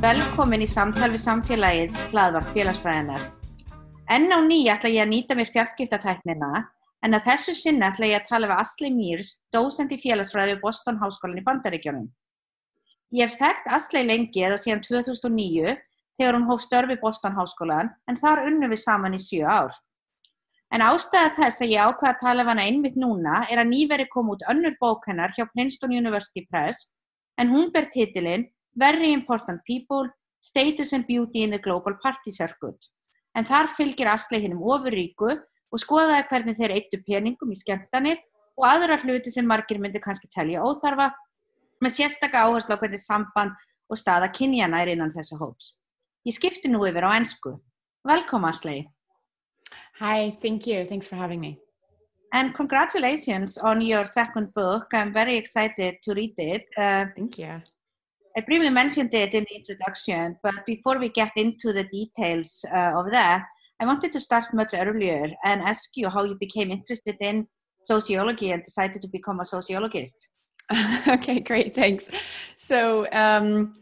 Velkomin í samtal við samfélagið hlaðvart félagsfræðinar. Enn á nýja ætla ég að nýta mér fjarskiptatæknina en að þessu sinna ætla ég að tala við Asli Mýrs, dósend í félagsfræði við Boston Háskólan í Bandaríkjónum. Ég hef þekkt Asli lengi eða síðan 2009 þegar hún hóf störfi Boston Háskólan en þar unnum við saman í sjö ár. En ástæða þess að ég ákvaða að tala við hana einmitt núna er að nýveri kom út önnur bók hennar hjá Princeton University Press en hún ber titilinn Very Important People, Status and Beauty in the Global Party Circuit. En þar fylgir Asli hinnum ofuríku og skoðaði hvernig þeir eittu peningum í skemmtanir og aðra hluti sem margir myndi kannski telja óþarfa með sérstakka áherslu á hvernig samband og staða kynjana er innan þessa hóps. Ég skipti nú yfir á ennsku. Velkom Asli. Hi, thank you. Thanks for having me. And congratulations on your second book. I'm very excited to read it. Uh, thank you. I briefly mentioned it in the introduction, but before we get into the details uh, of that, I wanted to start much earlier and ask you how you became interested in sociology and decided to become a sociologist. okay, great, thanks. So, um,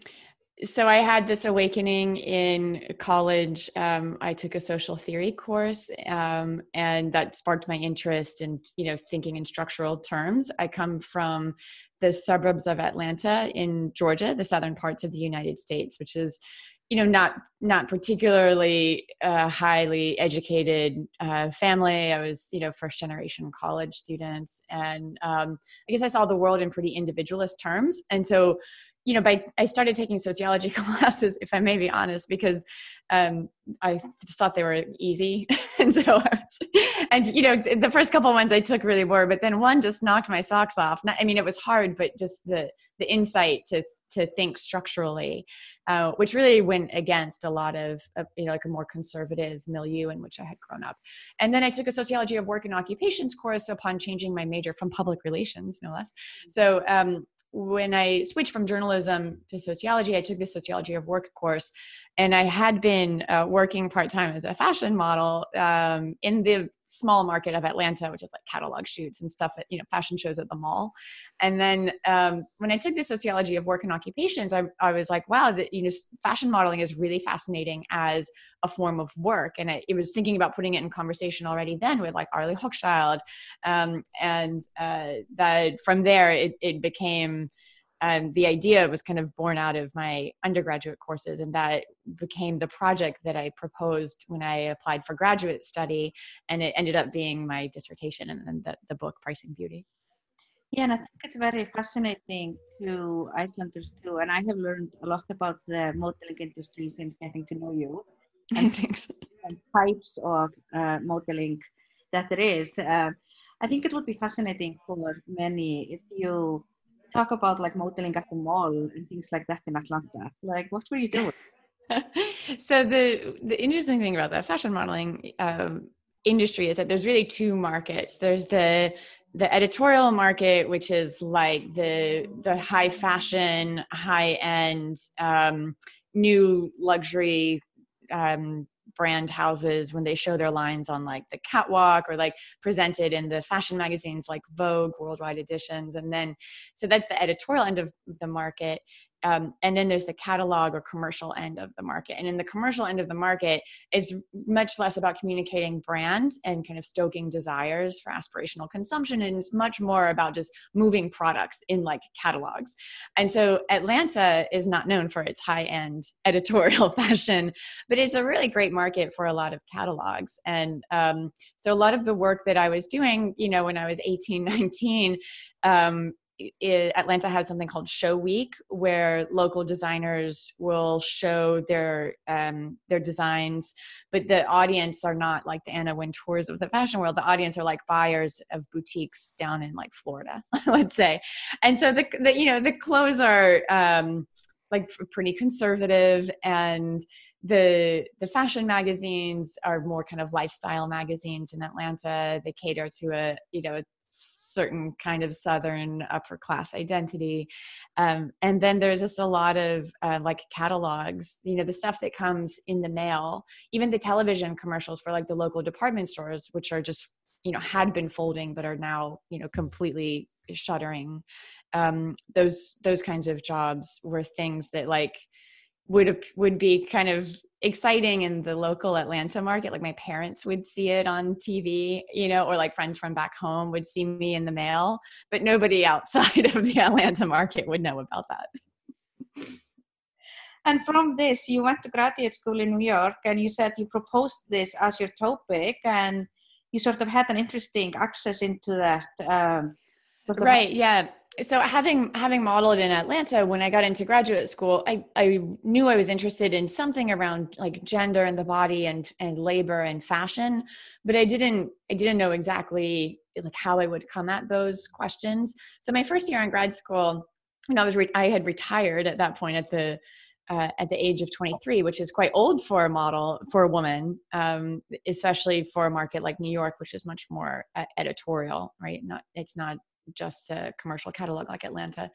so I had this awakening in college. Um, I took a social theory course, um, and that sparked my interest in you know thinking in structural terms. I come from the suburbs of Atlanta in Georgia, the southern parts of the United States, which is you know not not particularly uh, highly educated uh, family. I was you know first generation college students and um, i guess i saw the world in pretty individualist terms. And so you know, by I started taking sociology classes, if I may be honest, because um, I just thought they were easy, and so I was, and you know, the first couple ones I took really were, but then one just knocked my socks off. Not, I mean, it was hard, but just the the insight to to think structurally, uh, which really went against a lot of, of, you know like a more conservative milieu in which I had grown up. And then I took a sociology of work and occupations course upon changing my major from public relations, no less. So um, when I switched from journalism to sociology, I took the sociology of work course, and I had been uh, working part time as a fashion model um, in the small market of Atlanta, which is like catalog shoots and stuff at you know fashion shows at the mall. And then um, when I took the sociology of work and occupations, I, I was like, wow, that you know, fashion modeling is really fascinating as a form of work. And I, it was thinking about putting it in conversation already then with like Arlie Hochschild, um, and uh, that from there it, it became um, the idea was kind of born out of my undergraduate courses and that became the project that i proposed when i applied for graduate study and it ended up being my dissertation and then the, the book pricing beauty. Yeah and i think it's very fascinating to icelanders too and i have learned a lot about the modeling industry since getting to know you. And, Thanks. types of uh, modeling that there is. Uh, i think it would be fascinating for many if you talk about like modeling at the mall and things like that in Atlanta. Like, what were you doing? so the the interesting thing about the fashion modeling um, industry is that there's really two markets. There's the the editorial market, which is like the the high fashion, high end, um, new luxury um, brand houses when they show their lines on like the catwalk or like presented in the fashion magazines like Vogue worldwide editions. And then, so that's the editorial end of the market um, and then there's the catalog or commercial end of the market. And in the commercial end of the market it's much less about communicating brand and kind of stoking desires for aspirational consumption and it's much more about just moving products in like catalogs. And so atlanta is not known for its high end editorial fashion but it's a really great market for a lot of catalogs. And um, so a lot of the work that i was doing you know when i was 18 19 um, it, Atlanta has something called Show Week, where local designers will show their um, their designs, but the audience are not like the Anna Wintours of the fashion world. The audience are like buyers of boutiques down in like Florida, let's say, and so the, the you know the clothes are um, like pretty conservative and the the fashion magazines are more kind of lifestyle magazines in Atlanta. They cater to a you know certain kind of southern upper class identity. Um, and then there's just a lot of uh, like catalogs you know the stuff that comes in the mail even the television commercials for like the local department stores which are just you know had been folding but are now you know completely shuttering. Um, those those kinds of jobs were things that like would would be kind of exciting in the local Atlanta market. Like my parents would see it on TV, you know, or like friends from back home would see me in the mail, but nobody outside of the Atlanta market would know about that. And from this, you went to graduate school in New York and you said you proposed this as your topic and you sort of had an interesting access into that. Um, right, yeah so having having modeled in Atlanta when I got into graduate school, I, I knew I was interested in something around like gender and the body and and labor and fashion, but I didn't I didn't know exactly like how I would come at those questions. So my first year in grad school, you know, I was re- I had retired at that point at the uh, at the age of 23, which is quite old for a model for a woman, um, especially for a market like New York, which is much more uh, editorial, right? Not it's not just a commercial catalog like Atlanta.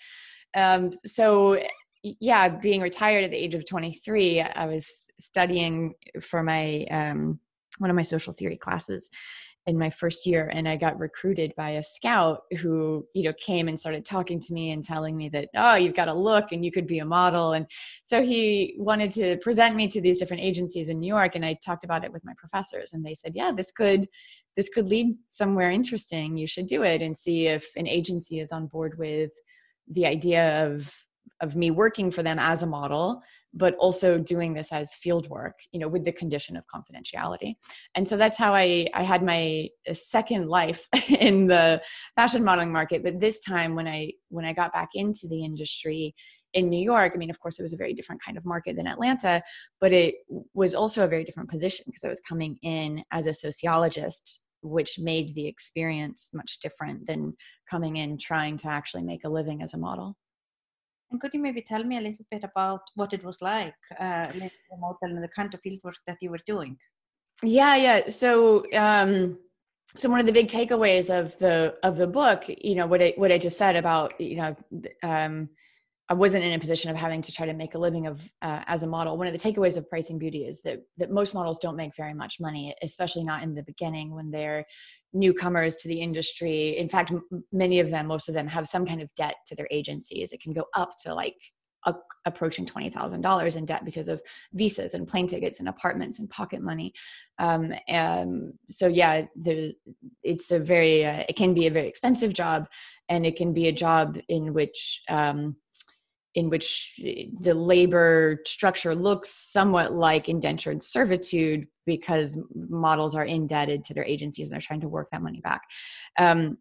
Um, so yeah, being retired at the age of 23, I was studying for my um, one of my social theory classes in my first year and i got recruited by a scout who you know came and started talking to me and telling me that oh you've got to look and you could be a model and so he wanted to present me to these different agencies in new york and i talked about it with my professors and they said yeah this could this could lead somewhere interesting you should do it and see if an agency is on board with the idea of of me working for them as a model but also doing this as field work you know with the condition of confidentiality. And so that's how i i had my uh, second life in the fashion modeling market but this time when i when i got back into the industry in New York, I mean, of course, it was a very different kind of market than Atlanta, but it was also a very different position because I was coming in as a sociologist, which made the experience much different than coming in trying to actually make a living as a model. And could you maybe tell me a little bit about what it was like, uh, and the kind of fieldwork that you were doing? Yeah, yeah. So, um, so one of the big takeaways of the of the book, you know, what I what I just said about, you know, um, I wasn't in a position of having to try to make a living of uh, as a model. One of the takeaways of pricing beauty is that that most models don't make very much money, especially not in the beginning when they're newcomers to the industry. In fact, m- many of them, most of them, have some kind of debt to their agencies. It can go up to like a, approaching twenty thousand dollars in debt because of visas and plane tickets and apartments and pocket money. Um, and so yeah, the, it's a very uh, it can be a very expensive job, and it can be a job in which um, in which the labor structure looks somewhat like indentured servitude because models are indebted to their agencies and they're trying to work that money back. Um,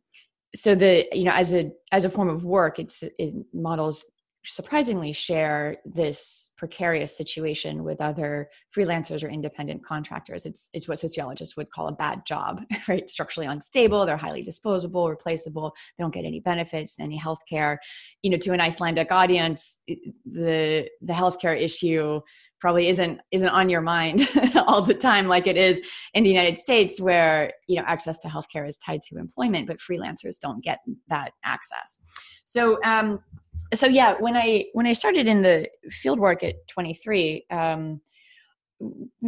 so the you know as a as a form of work, it's it, models surprisingly share this precarious situation with other freelancers or independent contractors. It's it's what sociologists would call a bad job, right? Structurally unstable, they're highly disposable, replaceable, they don't get any benefits, any health care. You know, to an Icelandic audience, the the healthcare issue probably isn't isn't on your mind all the time like it is in the United States where you know access to healthcare is tied to employment but freelancers don't get that access so um, so yeah when i when i started in the field work at 23 um,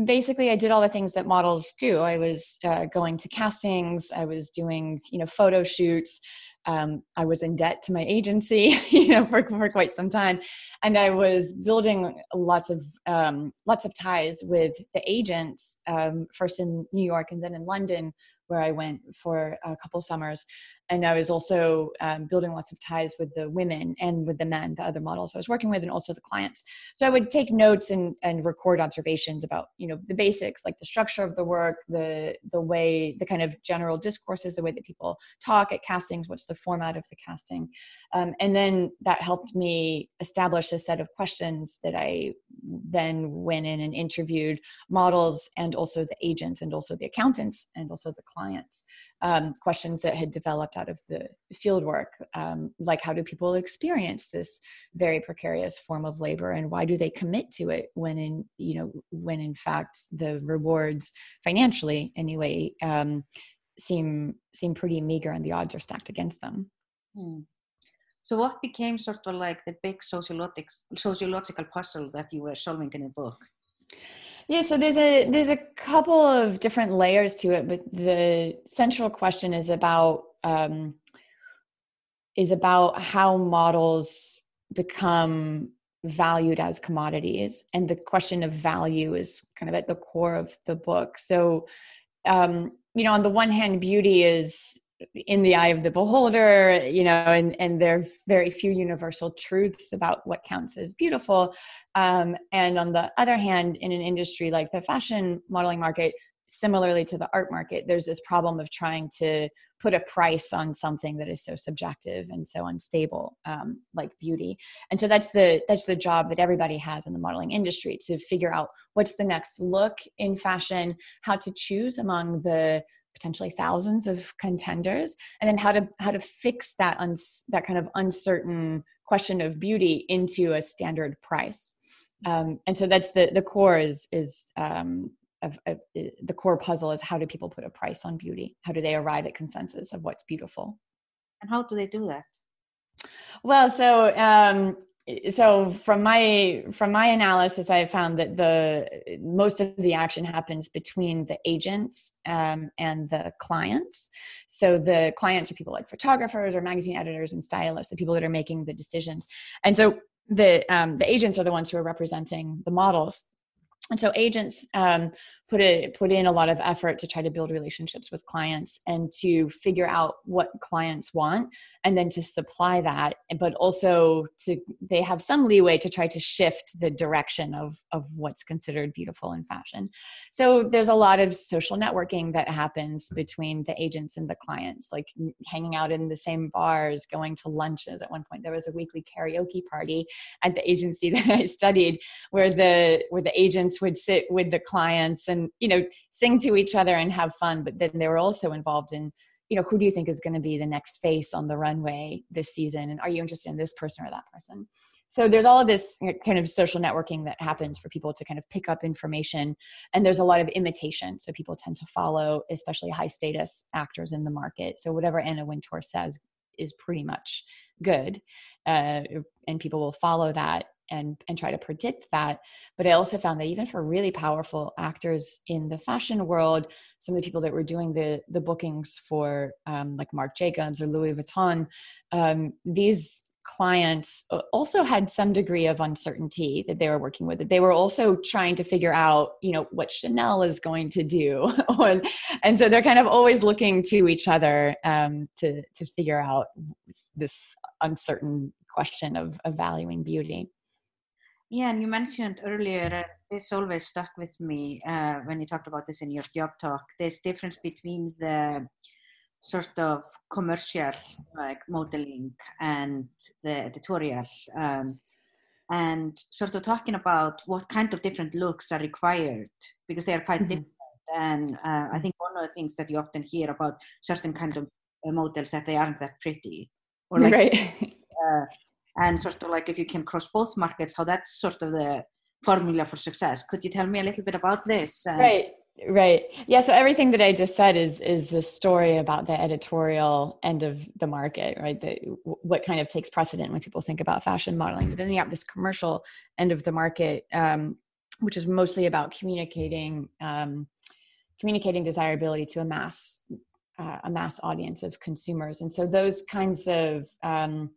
basically i did all the things that models do. I was uh, going to castings. I was doing you know photo shoots. Um, i was in debt to my agency you know for, for quite some time. And i was building lots of um, lots of ties with the agents um, first in new york and then in london where I went for a couple summers. And I was also um, building lots of ties with the women and with the men, the other models I was working with, and also the clients. So I would take notes and, and record observations about, you know, the basics, like the structure of the work, the the way, the kind of general discourses, the way that people talk at castings, what's the format of the casting. Um, and then that helped me establish a set of questions that I then went in and interviewed models and also the agents and also the accountants and also the clients um, questions that had developed out of the field work, um, like how do people experience this very precarious form of labor, and why do they commit to it when in you know when in fact the rewards financially anyway um, seem seem pretty meager and the odds are stacked against them. Hmm. So, what became sort of like the big sociological sociological puzzle that you were solving in the book? Yeah, so there's a there's a couple of different layers to it, but the central question is about um, is about how models become valued as commodities, and the question of value is kind of at the core of the book. So, um, you know, on the one hand, beauty is in the eye of the beholder you know and and there are very few universal truths about what counts as beautiful. Um, and on the other hand in an industry like the fashion modeling market similarly to the art market there's this problem of trying to put a price on something that is so subjective and so unstable um, like beauty. And so that's the that's the job that everybody has in the modeling industry to figure out what's the next look in fashion how to choose among the potentially thousands of contenders. And then how to how to fix that uns, that kind of uncertain question of beauty into a standard price. Um, and so that's the the core is is um, of, of, the core puzzle is how do people put a price on beauty? How do they arrive at consensus of what's beautiful? And how do they do that? Well so um, so from my from my analysis i found that the most of the action happens between the agents um, and the clients. So the clients are people like photographers or magazine editors and stylists the people that are making the decisions. And so the um, the agents are the ones who are representing the models. And so agents um, put a put in a lot of effort to try to build relationships with clients and to figure out what clients want and then to supply that but also to they have some leeway to try to shift the direction of of what's considered beautiful in fashion. So there's a lot of social networking that happens between the agents and the clients like hanging out in the same bars going to lunches. At one point there was a weekly karaoke party at the agency that i studied where the where the agents would sit with the clients and you know sing to each other and have fun but then they were also involved in you know who do you think is going to be the next face on the runway this season? And are you interested in this person or that person? So there's all of this kind of social networking that happens for people to kind of pick up information and there's a lot of imitation. So people tend to follow especially high status actors in the market. So whatever anna wintour says is pretty much good uh, and people will follow that and and try to predict that. But i also found that even for really powerful actors in the fashion world some of the people that were doing the the bookings for um, like marc jacobs or louis vuitton um, these clients also had some degree of uncertainty that they were working with. They were also trying to figure out you know what chanel is going to do and so they're kind of always looking to each other um, to to figure out this uncertain question of, of valuing beauty yeah, and you mentioned earlier, uh, this always stuck with me uh, when you talked about this in your job talk. This difference between the sort of commercial like modeling and the editorial, um, and sort of talking about what kind of different looks are required because they are quite mm-hmm. different. And uh, I think one of the things that you often hear about certain kind of uh, models that they aren't that pretty, or like right. And sort of like if you can cross both markets, how that's sort of the formula for success. Could you tell me a little bit about this? right. Right. Yeah. So everything that I just said is is a story about the editorial end of the market, right? The, what kind of takes precedent when people think about fashion modeling. But then you have this commercial end of the market, um, which is mostly about communicating um, communicating desirability to a mass uh, a mass audience of consumers. And so those kinds of um,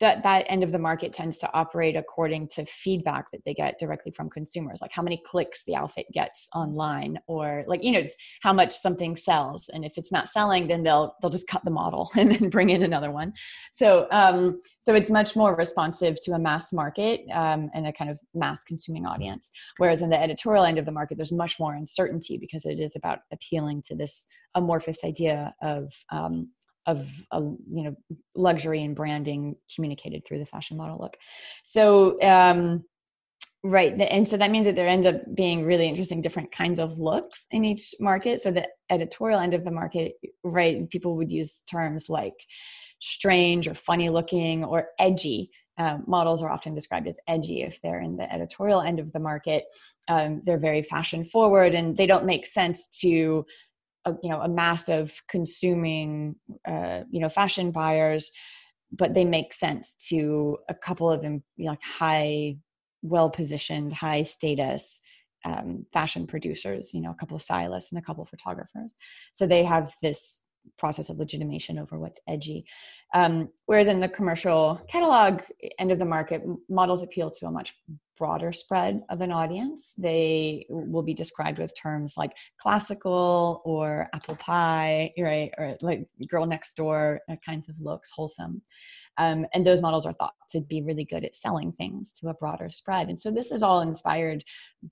that that end of the market tends to operate according to feedback that they get directly from consumers. Like how many clicks the outfit gets online or like you know just how much something sells. And if it's not selling then they'll they'll just cut the model and then bring in another one. So um so it's much more responsive to a mass market um, and a kind of mass consuming audience. Whereas in the editorial end of the market there's much more uncertainty because it is about appealing to this amorphous idea of um, of a, you know luxury and branding communicated through the fashion model look. So um right and so that means that there end up being really interesting different kinds of looks in each market. So the editorial end of the market right people would use terms like strange or funny looking or edgy. Um, models are often described as edgy if they're in the editorial end of the market. Um, they're very fashion forward and they don't make sense to a, you know a mass of consuming uh, you know fashion buyers but they make sense to a couple of like high well positioned high status um, fashion producers you know a couple of stylists and a couple of photographers so they have this process of legitimation over what's edgy. Um, whereas in the commercial catalog end of the market, models appeal to a much broader spread of an audience. They will be described with terms like classical or apple pie, right, or like girl next door kinds of looks, wholesome. Um, and those models are thought to be really good at selling things to a broader spread. And so this is all inspired,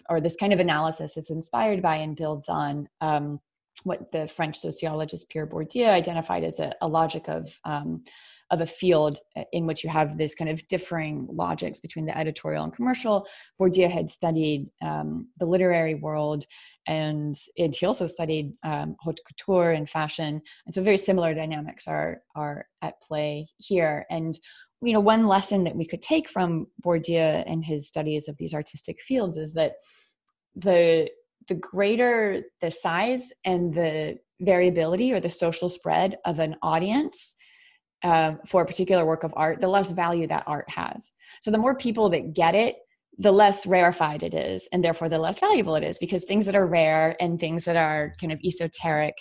or this kind of analysis is inspired by and builds on um, what the French sociologist Pierre Bourdieu identified as a, a logic of um, of a field uh, in which you have this kind of differing logics between the editorial and commercial. Bourdieu had studied um, the literary world, and he also studied um, haute couture and fashion, and so very similar dynamics are are at play here. And you know, one lesson that we could take from Bourdieu and his studies of these artistic fields is that the the greater the size and the variability or the social spread of an audience uh, for a particular work of art, the less value that art has. So the more people that get it, the less rarefied it is, and therefore the less valuable it is because things that are rare and things that are kind of esoteric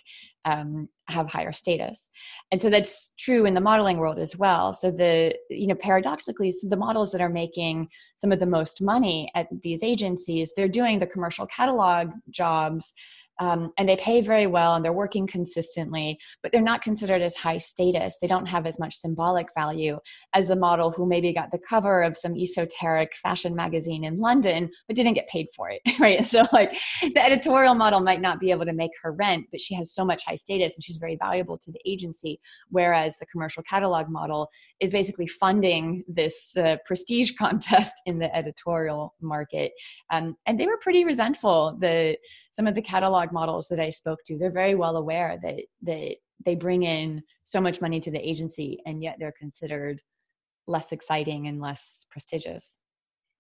um, have higher status and so that's true in the modeling world as well so the you know paradoxically the models that are making some of the most money at these agencies they're doing the commercial catalog jobs um, and they pay very well and they're working consistently, but they're not considered as high status. They don't have as much symbolic value as the model who maybe got the cover of some esoteric fashion magazine in London, but didn't get paid for it, right? So, like, the editorial model might not be able to make her rent, but she has so much high status and she's very valuable to the agency. Whereas the commercial catalog model is basically funding this uh, prestige contest in the editorial market. Um, and they were pretty resentful. The some of the catalog models that I spoke to, they're very well aware that that they bring in so much money to the agency and yet they're considered less exciting and less prestigious.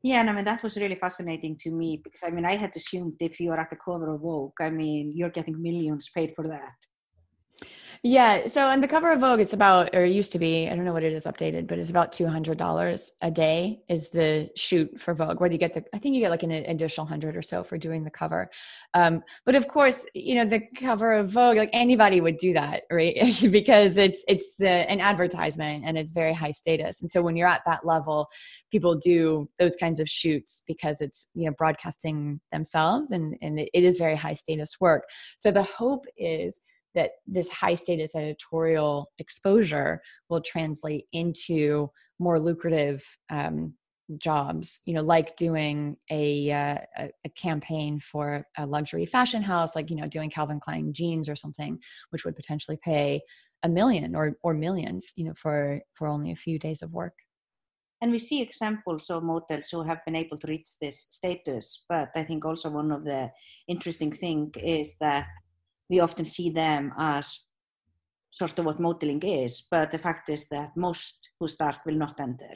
Yeah, and I mean that was really fascinating to me because I mean I had assumed if you're at the cover of Vogue, I mean you're getting millions paid for that. Yeah. So on the cover of Vogue, it's about, or it used to be, I don't know what it is updated, but it's about $200 a day is the shoot for Vogue, whether you get the, I think you get like an additional hundred or so for doing the cover. Um, but of course, you know, the cover of Vogue, like anybody would do that, right? because it's, it's uh, an advertisement and it's very high status. And so when you're at that level, people do those kinds of shoots because it's, you know, broadcasting themselves and, and it is very high status work. So the hope is, that this high status editorial exposure will translate into more lucrative um, jobs you know like doing a, uh, a campaign for a luxury fashion house like you know doing calvin klein jeans or something which would potentially pay a million or or millions you know for for only a few days of work. And we see examples of models who have been able to reach this status but i think also one of the interesting thing is that we often see them as sort of what modeling is, but the fact is that most who start will not enter.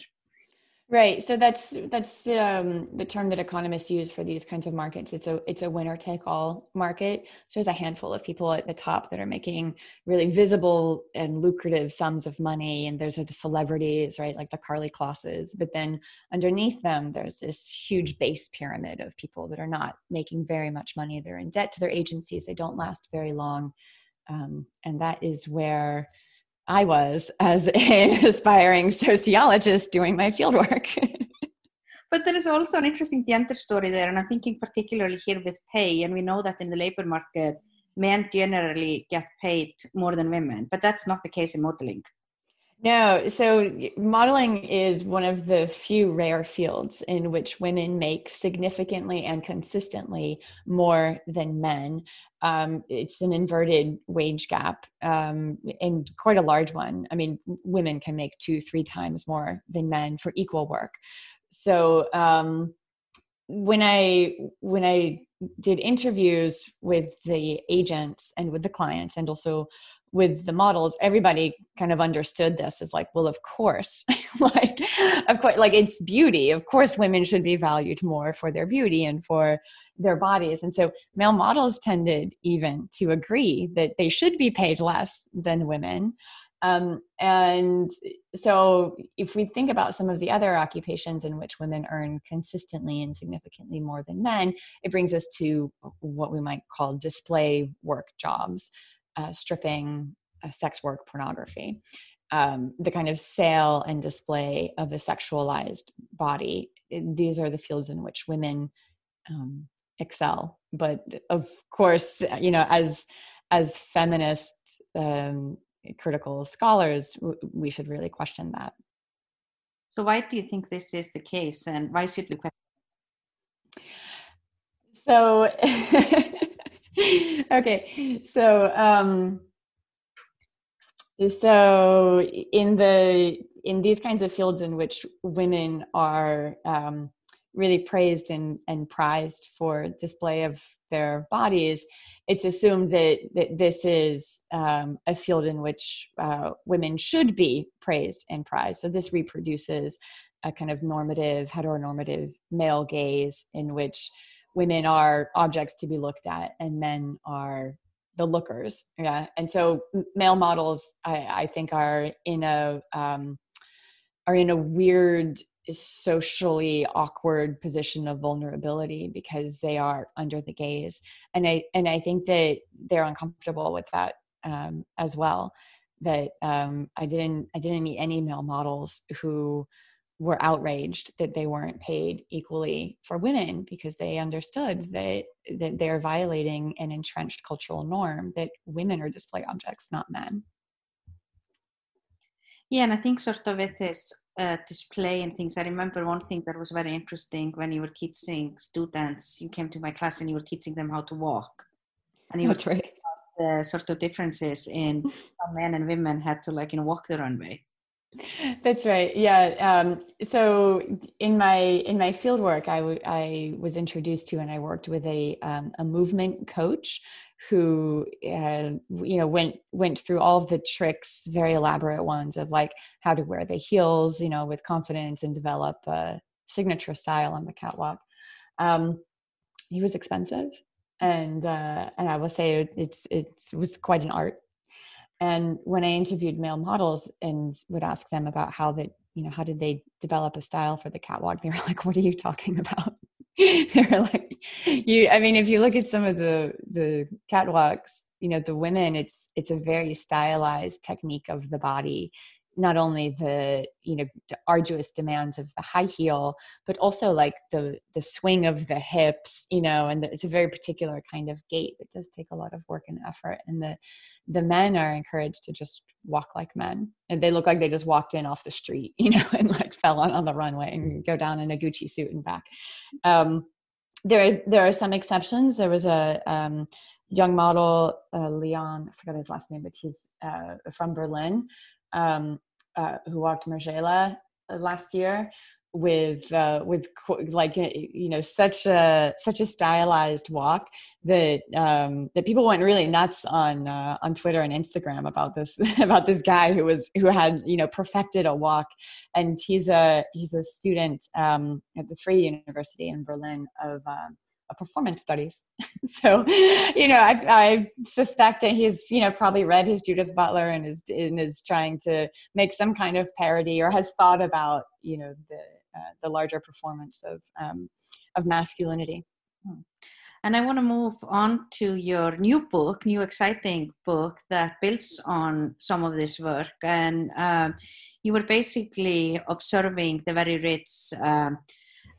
Right. So that's that's um, the term that economists use for these kinds of markets. It's a it's a winner take all market. So there's a handful of people at the top that are making really visible and lucrative sums of money, and there's the celebrities, right, like the Karlie Klosses. But then underneath them, there's this huge base pyramid of people that are not making very much money. They're in debt to their agencies. They don't last very long, um, and that is where I was as an aspiring sociologist doing my fieldwork. but there is also an interesting gender story there, and I'm thinking particularly here with pay. And we know that in the labor market, men generally get paid more than women, but that's not the case in modeling. No, so modeling is one of the few rare fields in which women make significantly and consistently more than men. Um, it's an inverted wage gap um, and quite a large one. I mean, women can make two, three times more than men for equal work. So um, when I when I did interviews with the agents and with the clients and also with the models everybody kind of understood this as like well of course like of course like it's beauty. Of course women should be valued more for their beauty and for their bodies. And so male models tended even to agree that they should be paid less than women. Um, and so if we think about some of the other occupations in which women earn consistently and significantly more than men it brings us to what we might call display work jobs uh, stripping, uh, sex work, pornography. Um, the kind of sale and display of a sexualized body. These are the fields in which women um, excel. But of course, you know, as as feminist um, critical scholars, w- we should really question that. So, why do you think this is the case, and why should we question? So. okay so um so in the in these kinds of fields in which women are um, really praised and, and prized for display of their bodies it's assumed that, that this is um, a field in which uh, women should be praised and prized. So this reproduces a kind of normative heteronormative male gaze in which women are objects to be looked at and men are the lookers yeah? And so male models i, I think are in a um, are in a weird socially awkward position of vulnerability because they are under the gaze. And i and i think that they're uncomfortable with that um, as well. That um, i didn't i didn't meet any male models who were outraged that they weren't paid equally for women because they understood that that they're violating an entrenched cultural norm that women are display objects not men. Yeah and i think sort of with this uh, display and things. I remember one thing that was very interesting when you were teaching students. You came to my class and you were teaching them how to walk. And you That's were right. the sort of differences in how men and women had to like you know walk the runway that's right. Yeah. Um, so in my in my field work, I, w- I was introduced to and I worked with a um, a movement coach who uh, you know went went through all of the tricks, very elaborate ones of like how to wear the heels, you know, with confidence and develop a signature style on the catwalk. Um, he was expensive, and uh, and I will say it's it was quite an art and when I interviewed male models and would ask them about how they, you know, how did they develop a style for the catwalk, they were like, "What are you talking about?" they were like, "You." I mean, if you look at some of the the catwalks, you know, the women, it's it's a very stylized technique of the body not only the you know the arduous demands of the high heel but also like the the swing of the hips you know and the, it's a very particular kind of gait it does take a lot of work and effort. And the the men are encouraged to just walk like men. And they look like they just walked in off the street you know and like fell on on the runway and go down in a gucci suit and back. Um there are there are some exceptions. There was a um young model uh, leon i forgot his last name but he's uh, from berlin um, uh, who walked Margiela uh, last year with uh, with like uh, you know such a such a stylized walk that um, that people went really nuts on uh, on Twitter and Instagram about this about this guy who was who had you know perfected a walk, and he's a he's a student um, at the Free University in Berlin of um, performance studies. so, you know, I, I, suspect that he's, you know, probably read his Judith Butler and is and is trying to make some kind of parody or has thought about, you know, the uh, the larger performance of um, of masculinity. Hmm. And I want to move on to your new book, new exciting book that builds on some of this work. And um, you were basically observing the very rich. Um,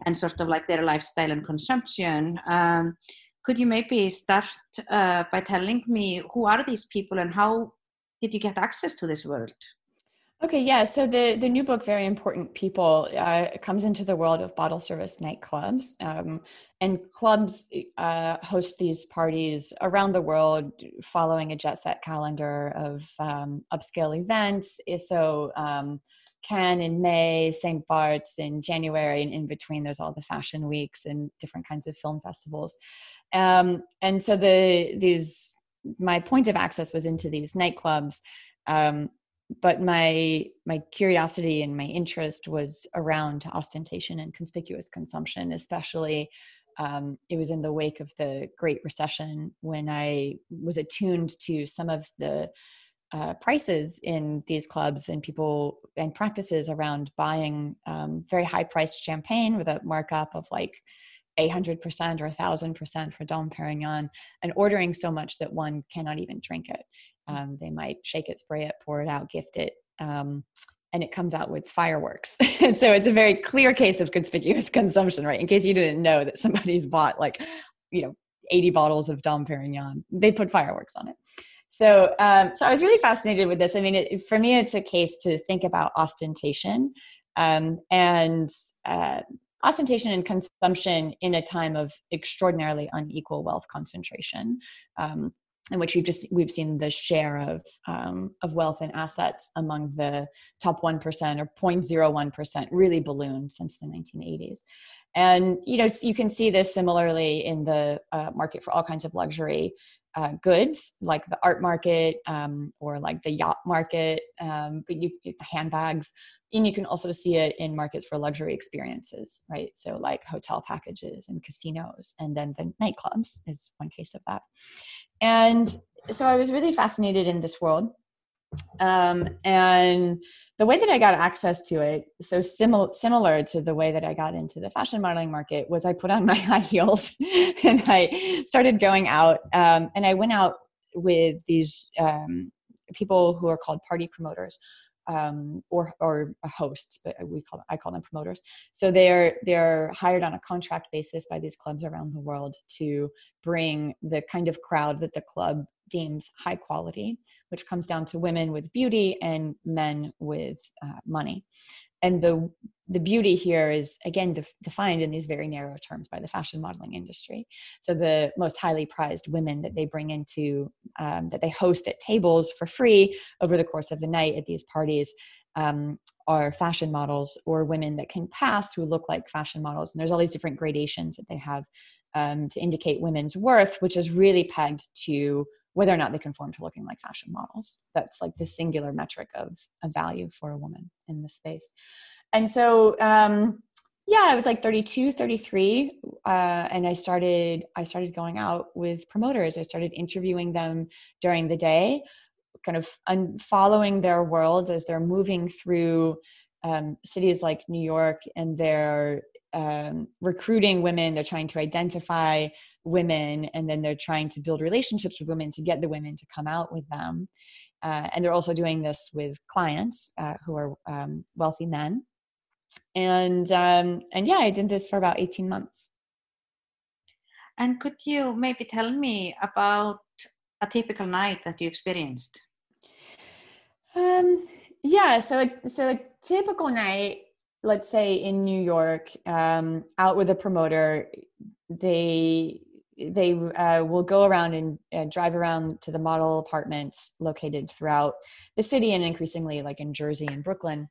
and sort of like their lifestyle and consumption. Um, could you maybe start uh, by telling me who are these people and how did you get access to this world? Okay, yeah. So the the new book, Very Important People, uh, comes into the world of bottle service nightclubs, um, and clubs uh, host these parties around the world, following a jet set calendar of um, upscale events. So um, Cannes in May, St. Bart's in January, and in between there's all the fashion weeks and different kinds of film festivals. Um, and so the these my point of access was into these nightclubs um, but my my curiosity and my interest was around ostentation and conspicuous consumption especially um, it was in the wake of the great recession when i was attuned to some of the uh, prices in these clubs and people and practices around buying um, very high priced champagne with a markup of like 800% or 1000% for Dom Perignon and ordering so much that one cannot even drink it. Um, they might shake it, spray it, pour it out, gift it. Um, and it comes out with fireworks. and so it's a very clear case of conspicuous consumption, right? In case you didn't know that somebody's bought like, you know, 80 bottles of Dom Perignon, they put fireworks on it. So, um, so I was really fascinated with this. I mean, it, for me, it's a case to think about ostentation um, and uh, ostentation and consumption in a time of extraordinarily unequal wealth concentration. Um, in which we've just we've seen the share of um, of wealth and assets among the top one percent or 0.01 percent really ballooned since the 1980s, and you know you can see this similarly in the uh, market for all kinds of luxury uh, goods like the art market um, or like the yacht market, um, but you the handbags, and you can also see it in markets for luxury experiences, right? So like hotel packages and casinos, and then the nightclubs is one case of that. And so I was really fascinated in this world. Um, and the way that I got access to it, so similar similar to the way that I got into the fashion modeling market, was I put on my high heels and I started going out. Um, and I went out with these um, people who are called party promoters, um, or or hosts, but we call I call them promoters. So they're they're hired on a contract basis by these clubs around the world to bring the kind of crowd that the club deems high quality, which comes down to women with beauty and men with uh, money. And the the beauty here is again def- defined in these very narrow terms by the fashion modeling industry. So the most highly prized women that they bring into um, that they host at tables for free over the course of the night at these parties um, are fashion models or women that can pass who look like fashion models. And there's all these different gradations that they have um, to indicate women's worth which is really pegged to whether or not they conform to looking like fashion models. That's like the singular metric of, of value for a woman in this space. And so, um, yeah, I was like 32, 33, uh, and I started I started going out with promoters. I started interviewing them during the day, kind of un- following their worlds as they're moving through um, cities like New York, and they're um, recruiting women. They're trying to identify women and then they're trying to build relationships with women to get the women to come out with them. Uh, and they're also doing this with clients uh, who are um, wealthy men. And um, and yeah i did this for about 18 months. And could you maybe tell me about a typical night that you experienced? Um, yeah so a, so a typical night let's say in new york um, out with a promoter they they uh, will go around and uh, drive around to the model apartments located throughout the city and increasingly like in Jersey and Brooklyn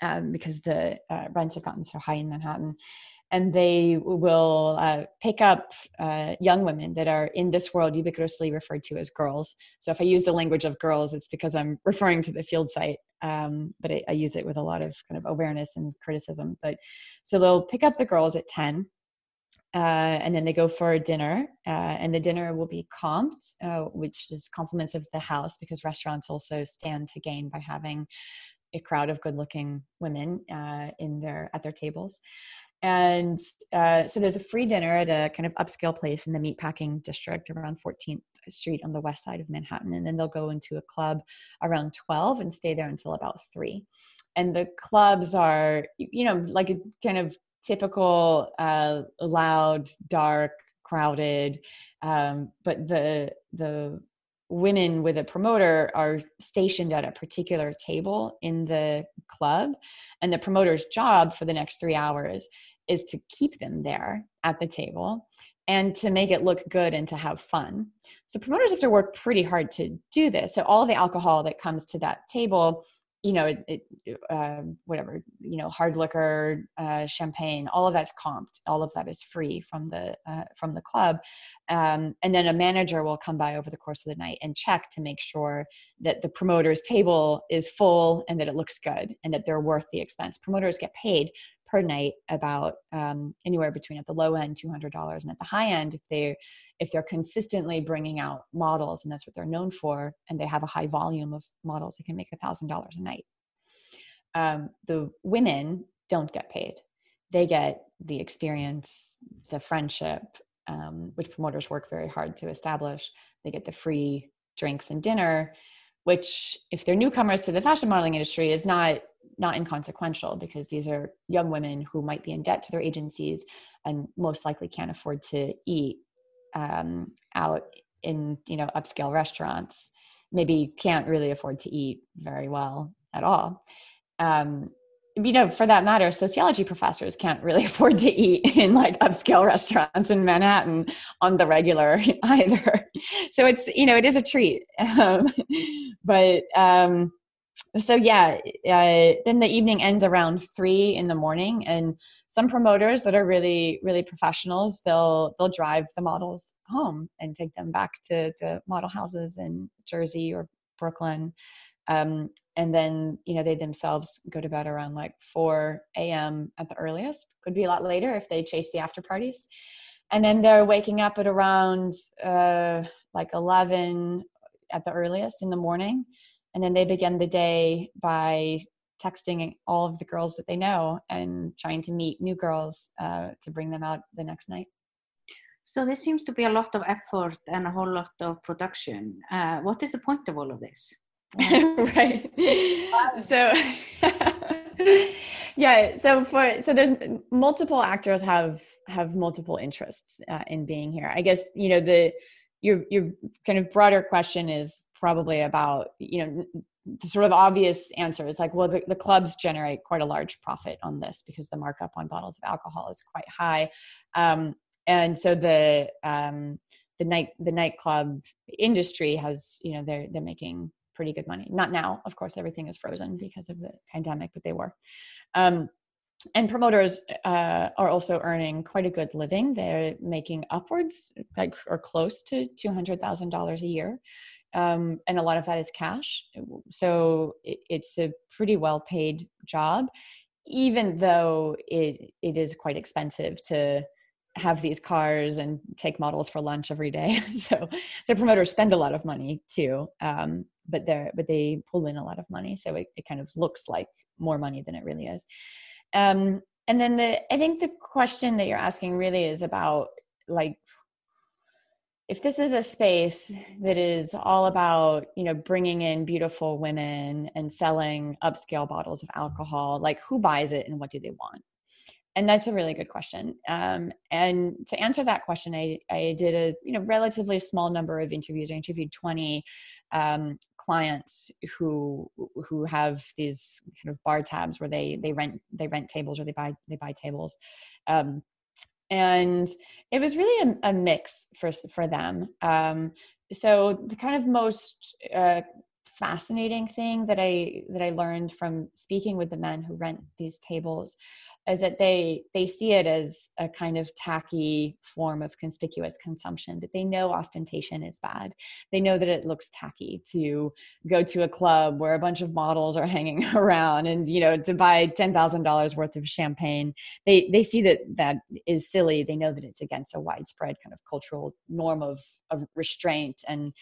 um, because the uh, rents have gotten so high in Manhattan. And they will uh, pick up uh, young women that are in this world ubiquitously referred to as girls. So if I use the language of girls, it's because I'm referring to the field site, um, but I, I use it with a lot of kind of awareness and criticism. But so they'll pick up the girls at 10 uh, and then they go for a dinner, uh, and the dinner will be comped, uh, which is compliments of the house because restaurants also stand to gain by having a crowd of good-looking women uh, in their at their tables. And uh, so there's a free dinner at a kind of upscale place in the meatpacking district around 14th Street on the west side of Manhattan. And then they'll go into a club around 12 and stay there until about 3. And the clubs are, you know, like a kind of typical uh, loud, dark, crowded. Um, but the the women with a promoter are stationed at a particular table in the club and the promoter's job for the next three hours is to keep them there at the table and to make it look good and to have fun so promoters have to work pretty hard to do this so all the alcohol that comes to that table you know, it, it uh, whatever, you know, hard liquor, uh, champagne, all of that's comped. All of that is free from the uh, from the club, um, and then a manager will come by over the course of the night and check to make sure that the promoter's table is full and that it looks good and that they're worth the expense. Promoters get paid per night about um, anywhere between at the low end $200 and at the high end if they if they're consistently bringing out models and that's what they're known for and they have a high volume of models they can make a thousand dollars a night. Um, the women don't get paid. They get the experience the friendship um, which promoters work very hard to establish. They get the free drinks and dinner which if they're newcomers to the fashion modeling industry is not not inconsequential because these are young women who might be in debt to their agencies and most likely can't afford to eat um, out in you know upscale restaurants. Maybe can't really afford to eat very well at all. Um, you know for that matter sociology professors can't really afford to eat in like upscale restaurants in manhattan on the regular either. So it's you know it is a treat. Um, but um, so yeah uh, then the evening ends around three in the morning and some promoters that are really really professionals they'll they'll drive the models home and take them back to the model houses in jersey or brooklyn. Um, and then you know they themselves go to bed around like 4 a.m at the earliest. Could be a lot later if they chase the after parties. And then they're waking up at around uh, like 11 at the earliest in the morning and then they begin the day by texting all of the girls that they know and trying to meet new girls uh, to bring them out the next night. So there seems to be a lot of effort and a whole lot of production. Uh, what is the point of all of this? Right. So yeah so for so there's multiple actors have have multiple interests uh, in being here. I guess you know the your your kind of broader question is probably about you know the sort of obvious answer is like well the, the clubs generate quite a large profit on this because the markup on bottles of alcohol is quite high um, and so the um, the night the nightclub industry has you know they're they're making pretty good money. Not now, of course, everything is frozen because of the pandemic, but they were. Um, and promoters uh, are also earning quite a good living. They're making upwards, like or close to two hundred thousand dollars a year, um, and a lot of that is cash. So it, it's a pretty well paid job, even though it it is quite expensive to have these cars and take models for lunch every day. so so promoters spend a lot of money too. Um, but they're but they pull in a lot of money so it, it kind of looks like more money than it really is um, and then the i think the question that you're asking really is about like if this is a space that is all about you know bringing in beautiful women and selling upscale bottles of alcohol like who buys it and what do they want? And that's a really good question. Um, and to answer that question I, I did a you know relatively small number of interviews. I interviewed 20 um, clients who who have these kind of bar tabs where they they rent they rent tables or they buy they buy tables. Um, and it was really a, a, mix for for them. Um, so the kind of most uh, fascinating thing that i that i learned from speaking with the men who rent these tables is that they they see it as a kind of tacky form of conspicuous consumption that they know ostentation is bad. They know that it looks tacky to go to a club where a bunch of models are hanging around and you know to buy $10,000 worth of champagne. They they see that that is silly. They know that it's against a widespread kind of cultural norm of of restraint. And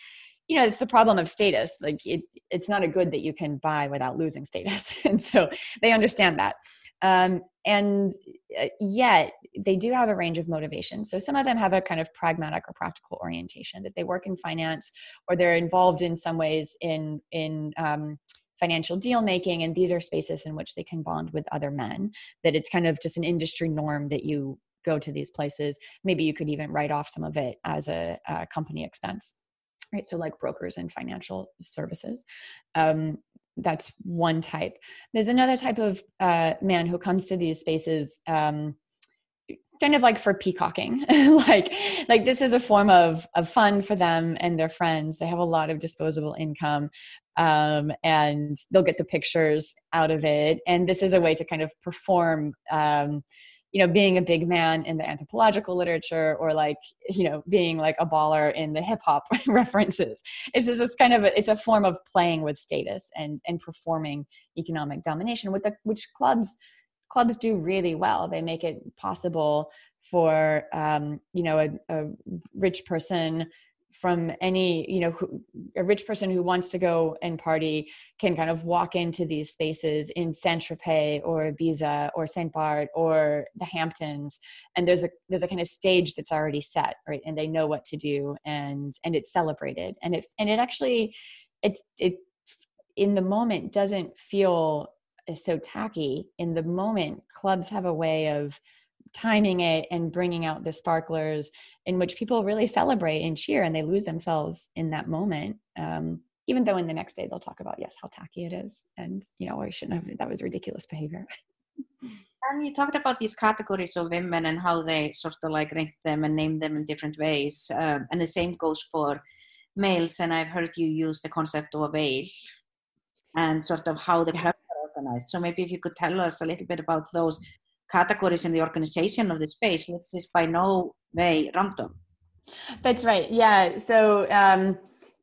you know it's the problem of status. Like it, it's not a good that you can buy without losing status. And so they understand that um, and uh, yet they do have a range of motivations. So some of them have a kind of pragmatic or practical orientation that they work in finance or they're involved in some ways in in um, financial deal making and these are spaces in which they can bond with other men that it's kind of just an industry norm that you go to these places maybe you could even write off some of it as a, a company expense right? So, like brokers and financial services. Um, that's one type. There's another type of uh, man who comes to these spaces um, kind of like for peacocking. Like like this is a form of of fun for them and their friends. They have a lot of disposable income um, and they'll get the pictures out of it. And this is a way to kind of perform um, you know being a big man in the anthropological literature or like you know being like a baller in the hip hop references it's just kind of a, it's a form of playing with status and and performing economic domination with the which clubs clubs do really well. They make it possible for um, you know a, a, rich person from any you know who, a rich person who wants to go and party can kind of walk into these spaces in Saint Tropez or Ibiza or Saint Barth or the Hamptons, and there's a there's a kind of stage that's already set, right? And they know what to do, and and it's celebrated, and it and it actually it it in the moment doesn't feel uh, so tacky in the moment clubs have a way of timing it and bringing out the sparklers in which people really celebrate and cheer and they lose themselves in that moment um, even though in the next day they'll talk about yes how tacky it is and you know i shouldn't have that was ridiculous behavior and you talked about these categories of women and how they sort of like rank them and name them in different ways um, and the same goes for males and i've heard you use the concept of a veil and sort of how the yeah organized. So maybe if you could tell us a little bit about those categories in the organization of the space, which is by no way random. That's right. Yeah. So, um,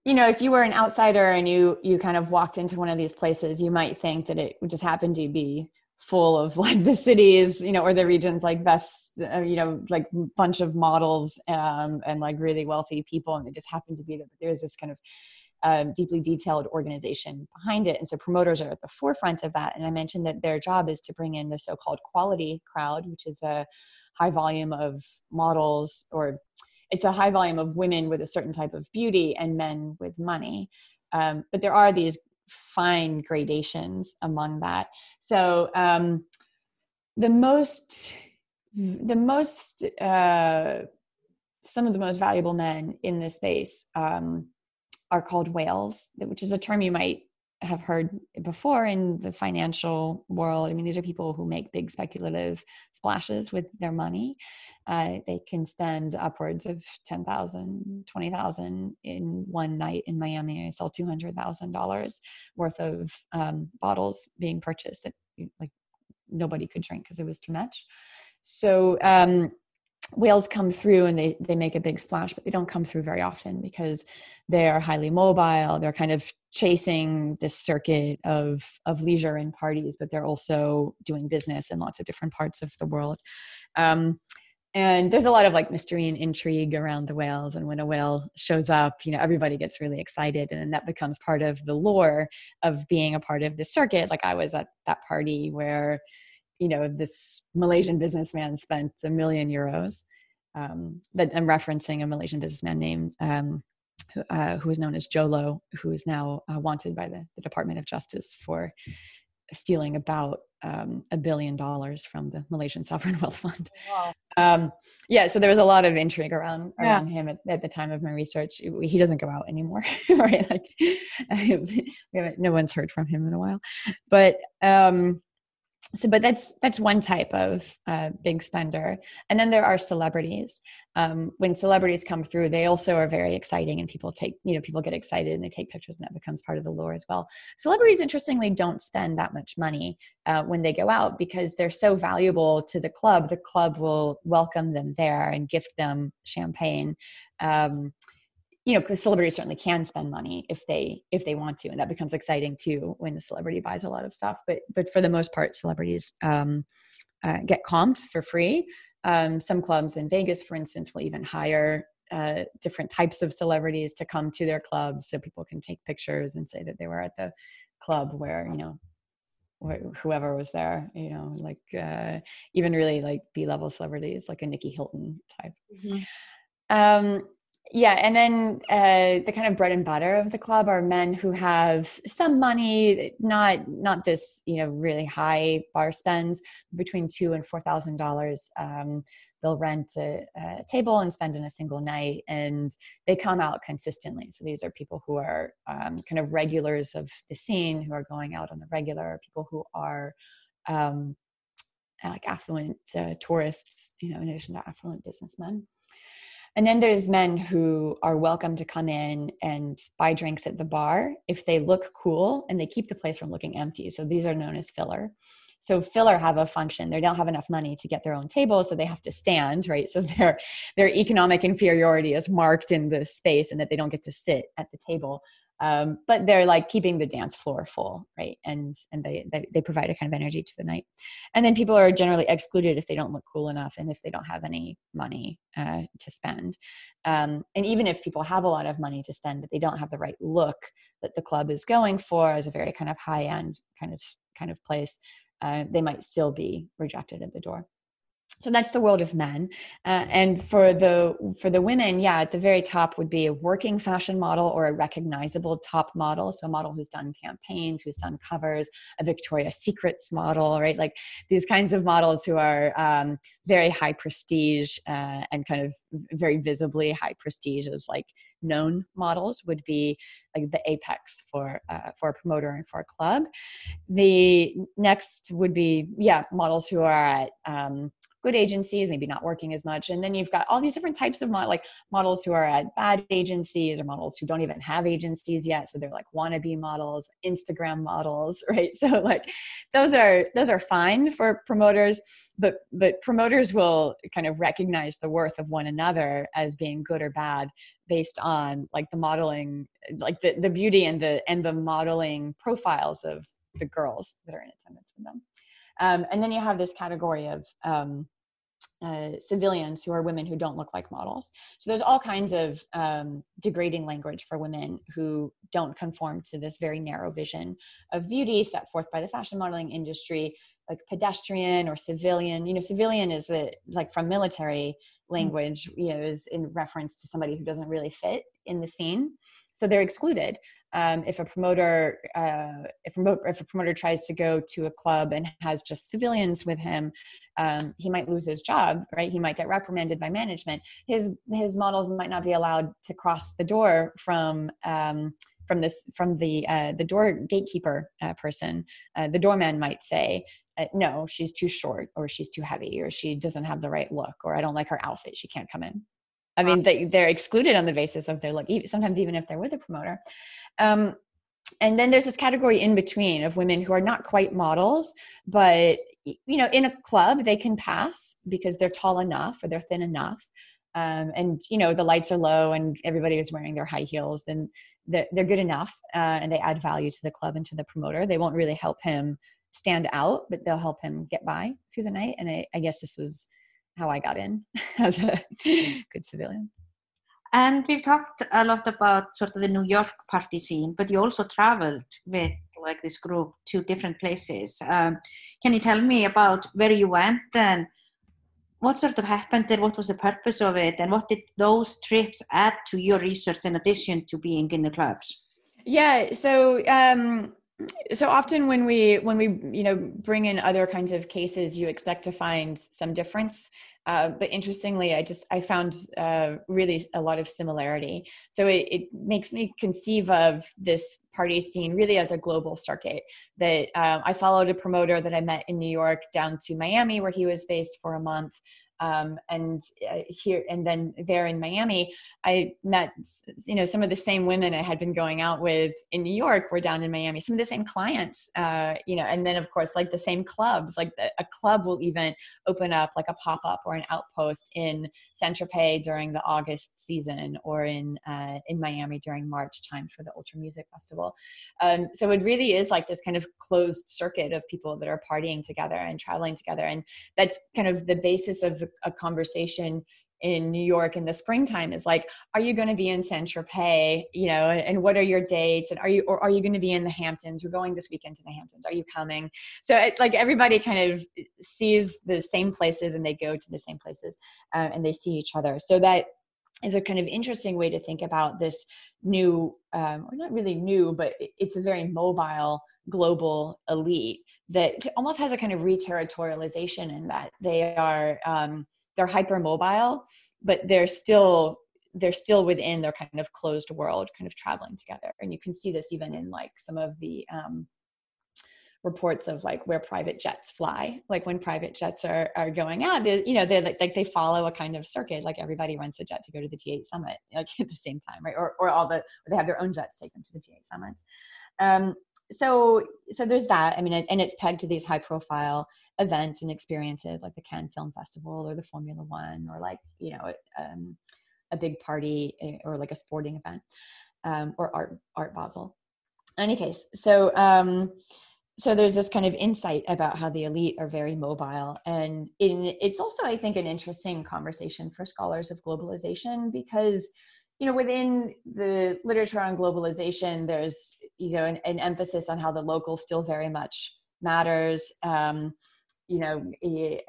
you know, if you were an outsider and you you kind of walked into one of these places, you might think that it just happened to be full of like the cities, you know, or the regions like best, uh, you know, like bunch of models um, and like really wealthy people, and they just happened to be there. But there's this kind of um, deeply detailed organization behind it. And so promoters are at the forefront of that. And I mentioned that their job is to bring in the so called quality crowd, which is a high volume of models or it's a high volume of women with a certain type of beauty and men with money. Um, but there are these fine gradations among that. So um, the most, the most, uh, some of the most valuable men in this space um, are called whales, which is a term you might have heard before in the financial world. I mean, these are people who make big speculative splashes with their money. Uh, they can spend upwards of 10,000, 20,000 in one night in Miami. I saw $200,000 worth of um, bottles being purchased that like nobody could drink because it was too much. So um, whales come through and they they make a big splash but they don't come through very often because they are highly mobile. They're kind of chasing this circuit of of leisure and parties but they're also doing business in lots of different parts of the world. Um, and there's a lot of like mystery and intrigue around the whales. And when a whale shows up you know everybody gets really excited and then that becomes part of the lore of being a part of the circuit. Like i was at that party where you know this malaysian businessman spent a million euros um, but i'm referencing a malaysian businessman named um, who, uh, who is known as Jho Low who is now uh, wanted by the, the, department of justice for stealing about um, a billion dollars from the malaysian sovereign wealth fund wow. Um, yeah so there was a lot of intrigue around around yeah. him at, at, the time of my research he doesn't go out anymore right like no one's heard from him in a while but um so but that's that's one type of uh, big spender. And then there are celebrities. Um, when celebrities come through they also are very exciting and people take you know people get excited and they take pictures and that becomes part of the lore as well. Celebrities interestingly don't spend that much money uh, when they go out because they're so valuable to the club the club will welcome them there and gift them champagne. Um, you know because celebrities certainly can spend money if they if they want to and that becomes exciting too when a celebrity buys a lot of stuff but but for the most part celebrities um, uh, get comped for free um, some clubs in vegas for instance will even hire uh, different types of celebrities to come to their clubs so people can take pictures and say that they were at the club where you know whoever was there you know like uh, even really like b-level celebrities like a Nicky Hilton type mm-hmm. um, yeah and then uh, the kind of bread and butter of the club are men who have some money not not this you know really high bar spends between two and four thousand dollars um, they'll rent a, a, table and spend in a single night and they come out consistently. So these are people who are um, kind of regulars of the scene who are going out on the regular people who are um, like affluent uh, tourists you know in addition to affluent businessmen and then there's men who are welcome to come in and buy drinks at the bar if they look cool and they keep the place from looking empty. So these are known as filler. So filler have a function. They don't have enough money to get their own table, so they have to stand, right? So their their economic inferiority is marked in the space and that they don't get to sit at the table um, but they're like keeping the dance floor full right? And and they, they, they provide a kind of energy to the night. And then people are generally excluded if they don't look cool enough and if they don't have any money uh, to spend. Um, and even if people have a lot of money to spend but they don't have the right look that the club is going for as a very kind of high end kind of kind of place uh, they might still be rejected at the door so that's the world of men. Uh, and for the for the women yeah at the very top would be a working fashion model or a recognizable top model. So a model who's done campaigns who's done covers a victoria's secrets model right? Like these kinds of models who are um, very high prestige uh, and kind of very visibly high prestige as like known models would be like the apex for uh, for a promoter and for a club. The next would be yeah models who are at um, good agencies, maybe not working as much. And then you've got all these different types of like models who are at bad agencies or models who don't even have agencies yet. So they're like wannabe models, Instagram models, right? So like those are those are fine for promoters, but but promoters will kind of recognize the worth of one another as being good or bad based on like the modeling like the, the beauty and the and the modeling profiles of the girls that are in attendance with them um, and then you have this category of um, uh, civilians who are women who don't look like models. So there's all kinds of um, degrading language for women who don't conform to this very narrow vision of beauty set forth by the fashion modeling industry, like pedestrian or civilian. You know, civilian is a, like from military. Language, you know, is in reference to somebody who doesn't really fit in the scene. So they're excluded. Um, if a promoter uh, if, a, if a promoter tries to go to a club and has just civilians with him um, he might lose his job right? He might get reprimanded by management. His his models might not be allowed to cross the door from um, from this from the uh, the door gatekeeper uh, person uh, the doorman might say no she's too short or she's too heavy or she doesn't have the right look or i don't like her outfit she can't come in I mean, they, they're excluded on the basis of their look, sometimes even if they're with a promoter. Um, and then there's this category in between of women who are not quite models, but you know, in a club they can pass because they're tall enough or they're thin enough. Um, and you know the lights are low and everybody is wearing their high heels and they're, they're good enough uh, and they add value to the club and to the promoter they won't really help him stand out but they'll help him get by through the night and I, I guess this was how I got in as a good civilian. And we've talked a lot about sort of the New York party scene, but you also traveled with like this group to different places. Um, can you tell me about where you went and what sort of happened there? What was the purpose of it, and what did those trips add to your research in addition to being in the clubs? Yeah, so um, so often when we when we you know bring in other kinds of cases, you expect to find some difference uh, but interestingly, I just I found uh, really a lot of similarity. So it, it, makes me conceive of this party scene really as a global circuit. That uh, I followed a promoter that I met in New York down to Miami, where he was based for a month, um, and uh, here and then there in Miami, I met you know some of the same women I had been going out with in New York were down in Miami. Some of the same clients, uh, you know, and then of course like the same clubs. Like a club will even open up like a pop up or an outpost in Saint Tropez during the August season, or in uh, in Miami during March time for the Ultra Music Festival. Um, so it really is like this kind of closed circuit of people that are partying together and traveling together, and that's kind of the basis of a conversation in New York in the springtime is like, are you going to be in Saint Tropez? You know, and what are your dates? And are you, or are you going to be in the Hamptons? We're going this weekend to the Hamptons. Are you coming? So it, like everybody kind of sees the same places and they go to the same places uh, and they see each other. So that is a kind of interesting way to think about this new, um, or not really new, but it's a very mobile global elite that almost has a kind of reterritorialization in that they are um, they're hypermobile, but they're still they're still within their kind of closed world, kind of traveling together. And you can see this even in like some of the um, reports of like where private jets fly. Like when private jets are are going out you know they're like, like they follow a kind of circuit like everybody rents a jet to go to the g8 summit like at the same time right? Or, or all the or they have their own jets taken to the g8 summits um, so so there's that. I mean and it's pegged to these high profile events and experiences like the cannes film festival or the formula one or like you know um, a big party eh, or like a sporting event um, or art art basel. Any case so um, so there's this kind of insight about how the elite are very mobile. And in, it's also i think an interesting conversation for scholars of globalization because you know within the literature on globalization there's you know an, an emphasis on how the local still very much matters um, you know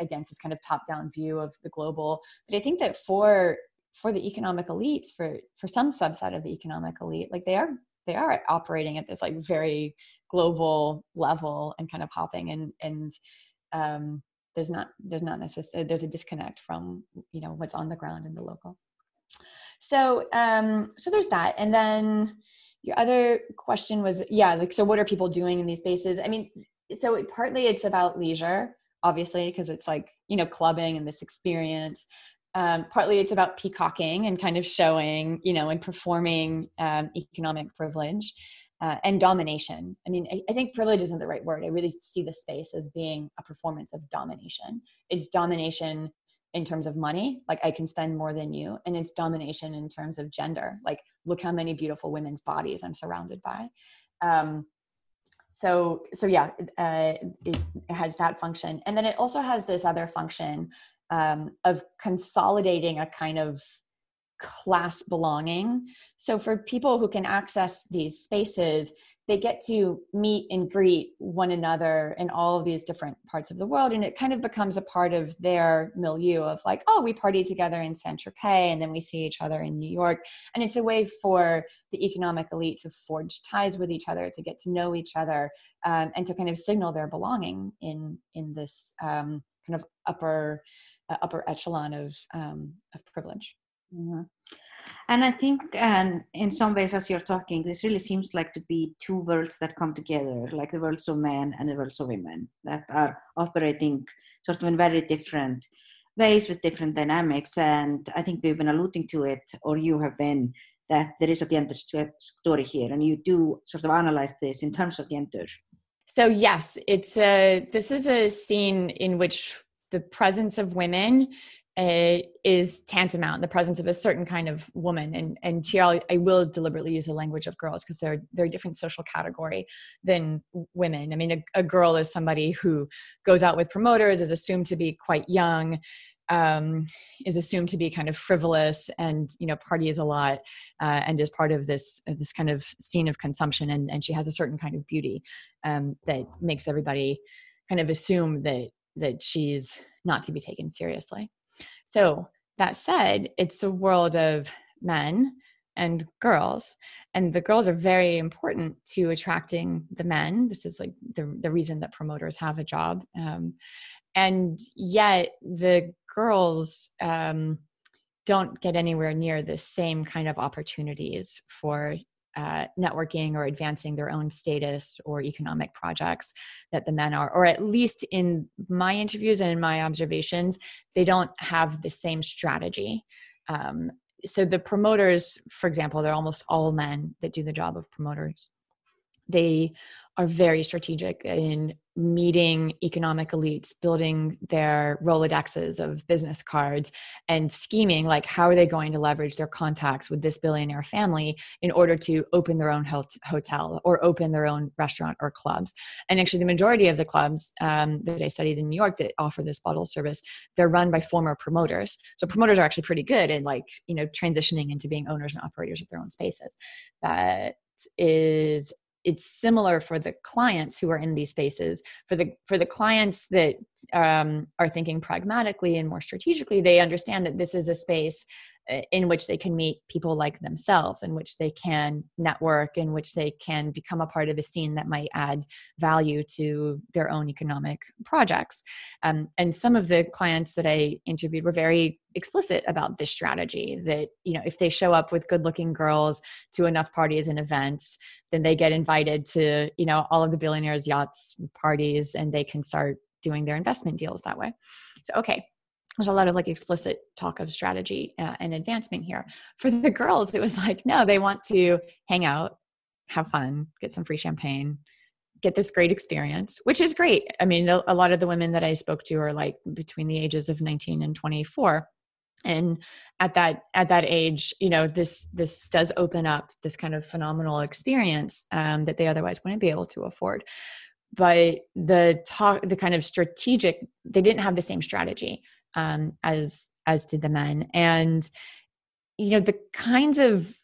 against this kind of top down view of the global. But i think that for for the economic elites for for some subset of the economic elite like they are they are operating at this like very global level and kind of hopping and and um, there's not there's not necessarily there's a disconnect from you know what's on the ground in the local so um so there's that and then your other question was yeah like so what are people doing in these spaces i mean so it, partly it's about leisure obviously because it's like you know clubbing and this experience um, partly it's about peacocking and kind of showing you know and performing um, economic privilege uh, and domination. I mean, I, I, think privilege isn't the right word. I really see the space as being a performance of domination. It's domination in terms of money, like I can spend more than you, and it's domination in terms of gender, like look how many beautiful women's bodies I'm surrounded by. Um, so, so yeah, uh, it has that function, and then it also has this other function um, of consolidating a kind of class belonging. So for people who can access these spaces, they get to meet and greet one another in all of these different parts of the world. And it kind of becomes a part of their milieu of like, oh, we party together in Saint Tropez and then we see each other in New York. And it's a way for the economic elite to forge ties with each other, to get to know each other, um, and to kind of signal their belonging in, in this um, kind of upper, uh, upper echelon of, um, of privilege. Mm-hmm. And I think, and in some ways, as you're talking, this really seems like to be two worlds that come together, like the worlds of men and the worlds of women, that are operating sort of in very different ways with different dynamics. And I think we've been alluding to it, or you have been, that there is a gender story here, and you do sort of analyze this in terms of gender. So yes, it's a. This is a scene in which the presence of women uh, is tantamount the presence of a certain kind of woman and and here I will deliberately use the language of girls because they're they're a different social category than women. I mean, a, a, girl is somebody who goes out with promoters, is assumed to be quite young, um, is assumed to be kind of frivolous, and you know parties a lot, uh, and is part of this this kind of scene of consumption, and and she has a certain kind of beauty um, that makes everybody kind of assume that that she's not to be taken seriously. So, that said, it's a world of men and girls and the girls are very important to attracting the men. This is like the, the reason that promoters have a job um, and yet the girls um, don't get anywhere near the same kind of opportunities for uh, networking or advancing their own status or economic projects that the men are, or at least in my interviews and in my observations, they don't have the same strategy. Um, so the promoters, for example, they're almost all men that do the job of promoters. They are very strategic in meeting economic elites, building their Rolodexes of business cards, and scheming like how are they going to leverage their contacts with this billionaire family in order to open their own hotel or open their own restaurant or clubs. And actually, the majority of the clubs um, that I studied in New York that offer this bottle service, they're run by former promoters. So promoters are actually pretty good in like you know transitioning into being owners and operators of their own spaces. That is it's similar for the clients who are in these spaces. For the for the clients that um, are thinking pragmatically and more strategically they understand that this is a space in which they can meet people like themselves, in which they can network, in which they can become a part of a scene that might add value to their own economic projects. Um, and some of the clients that I interviewed were very explicit about this strategy that you know if they show up with good looking girls to enough parties and events then they get invited to you know all of the billionaires yachts parties and they can start doing their investment deals that way so okay there's a lot of like explicit talk of strategy uh, and advancement here. For the girls it was like no they want to hang out have fun get some free champagne get this great experience which is great. I mean a lot of the women that i spoke to are like between the ages of 19 and 24 and at that at that age you know this this does open up this kind of phenomenal experience um, that they otherwise wouldn't be able to afford. But the talk the kind of strategic they didn't have the same strategy um, as as did the men. And you know the kinds of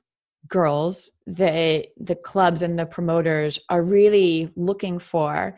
girls that the clubs and the promoters are really looking for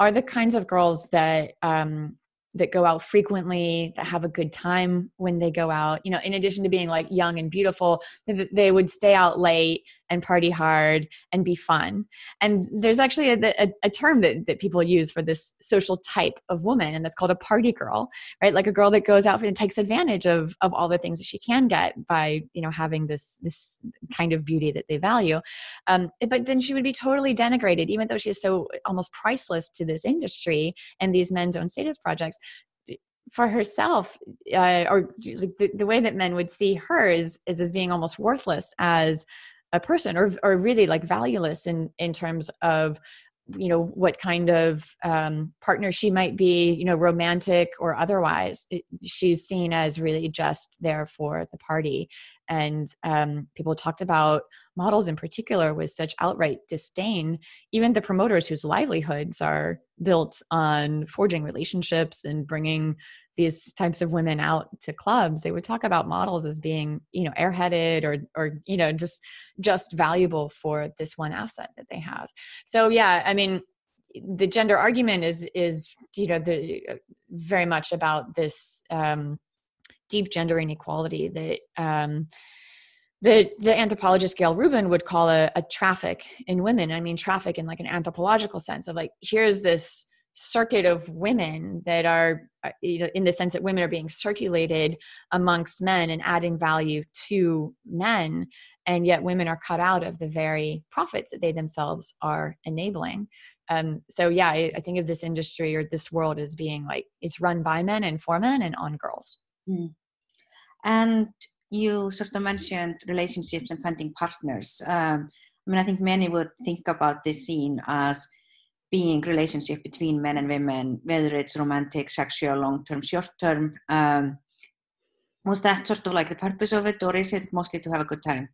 are the kinds of girls that um, that go out frequently that have a good time when they go out. You know in addition to being like young and beautiful they would stay out late and party hard and be fun. And there's actually a, a, a, term that, that people use for this social type of woman and that's called a party girl right? Like a girl that goes out and takes advantage of of all the things that she can get by you know having this this kind of beauty that they value. Um, but then she would be totally denigrated even though she's so almost priceless to this industry and these men's own status projects for herself uh, or the, the way that men would see her is, is as being almost worthless as a person or, or really like valueless in, in terms of you know what kind of um, partner she might be you know romantic or otherwise it, she's seen as really just there for the party. And um, people talked about models in particular with such outright disdain. Even the promoters whose livelihoods are built on forging relationships and bringing these types of women out to clubs they would talk about models as being you know airheaded or or you know just just valuable for this one asset that they have so yeah i mean the gender argument is is you know the very much about this um, deep gender inequality that um, the the anthropologist Gayle Rubin would call a, a traffic in women. I mean, traffic in like an anthropological sense of like here's this circuit of women that are uh, you know, in the sense that women are being circulated amongst men and adding value to men and yet women are cut out of the very profits that they themselves are enabling. Um, so yeah I, I, think of this industry or this world as being like it's run by men and for men and on girls. Mm. and you sort of mentioned relationships and finding partners. Um, i mean i think many would think about this scene as being relationship between men and women, whether it's romantic, sexual, long term, short term. Um, was that sort of like the purpose of it, or is it mostly to have a good time?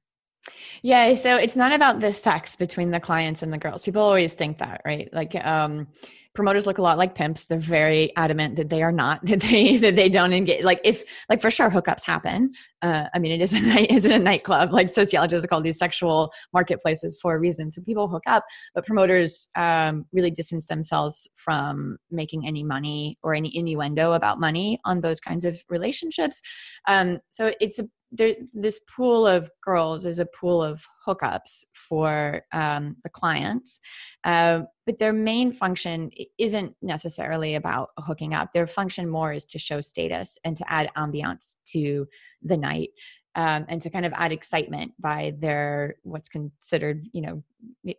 Yeah, so it's not about the sex between the clients and the girls. People always think that, right? Like, um, promoters look a lot like pimps. They're very adamant that they are not that they that they don't engage like if like for sure hookups happen. Uh, i mean it isn't isn't a nightclub? Like sociologists call these sexual marketplaces for a reason so people hook up but promoters um, really distance themselves from making any money or any innuendo about money on those kinds of relationships. Um, so it's a there, this pool of girls is a pool of hookups for um, the clients, uh, but their main function isn't necessarily about hooking up. Their function more is to show status and to add ambiance to the night. Um, and to kind of add excitement by their what's considered you know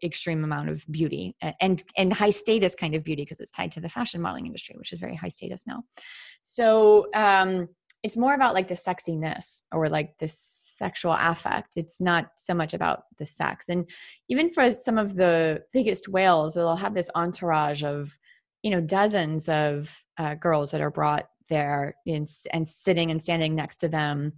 extreme amount of beauty and and high status kind of beauty because it's tied to the fashion modeling industry which is very high status now so um, it's more about like the sexiness or like the sexual affect. It's not so much about the sex. And even for some of the biggest whales, they'll have this entourage of, you know, dozens of uh, girls that are brought there in, and sitting and standing next to them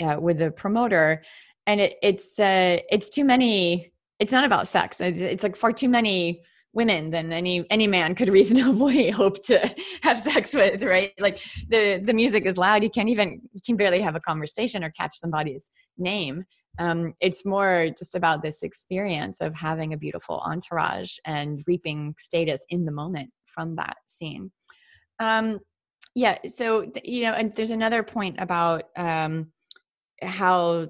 uh, with the promoter. And it, it's uh, it's too many. It's not about sex. It's, it's like far too many women than any any man could reasonably hope to have sex with right? Like the the music is loud. You can't even you can barely have a conversation or catch somebody's name. Um, it's more just about this experience of having a beautiful entourage and reaping status in the moment from that scene. Um, yeah so you know and there's another point about um, how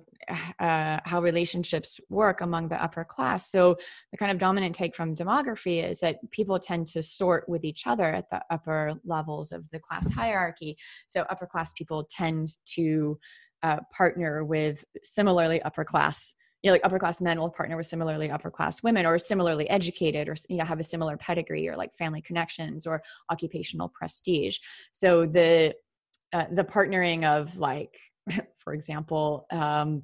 uh, how relationships work among the upper class. So the kind of dominant take from demography is that people tend to sort with each other at the upper levels of the class hierarchy. So upper class people tend to uh, partner with similarly upper class you know, like upper class men will partner with similarly upper class women or similarly educated or you know have a similar pedigree or like family connections or occupational prestige so the uh, the partnering of like for example um,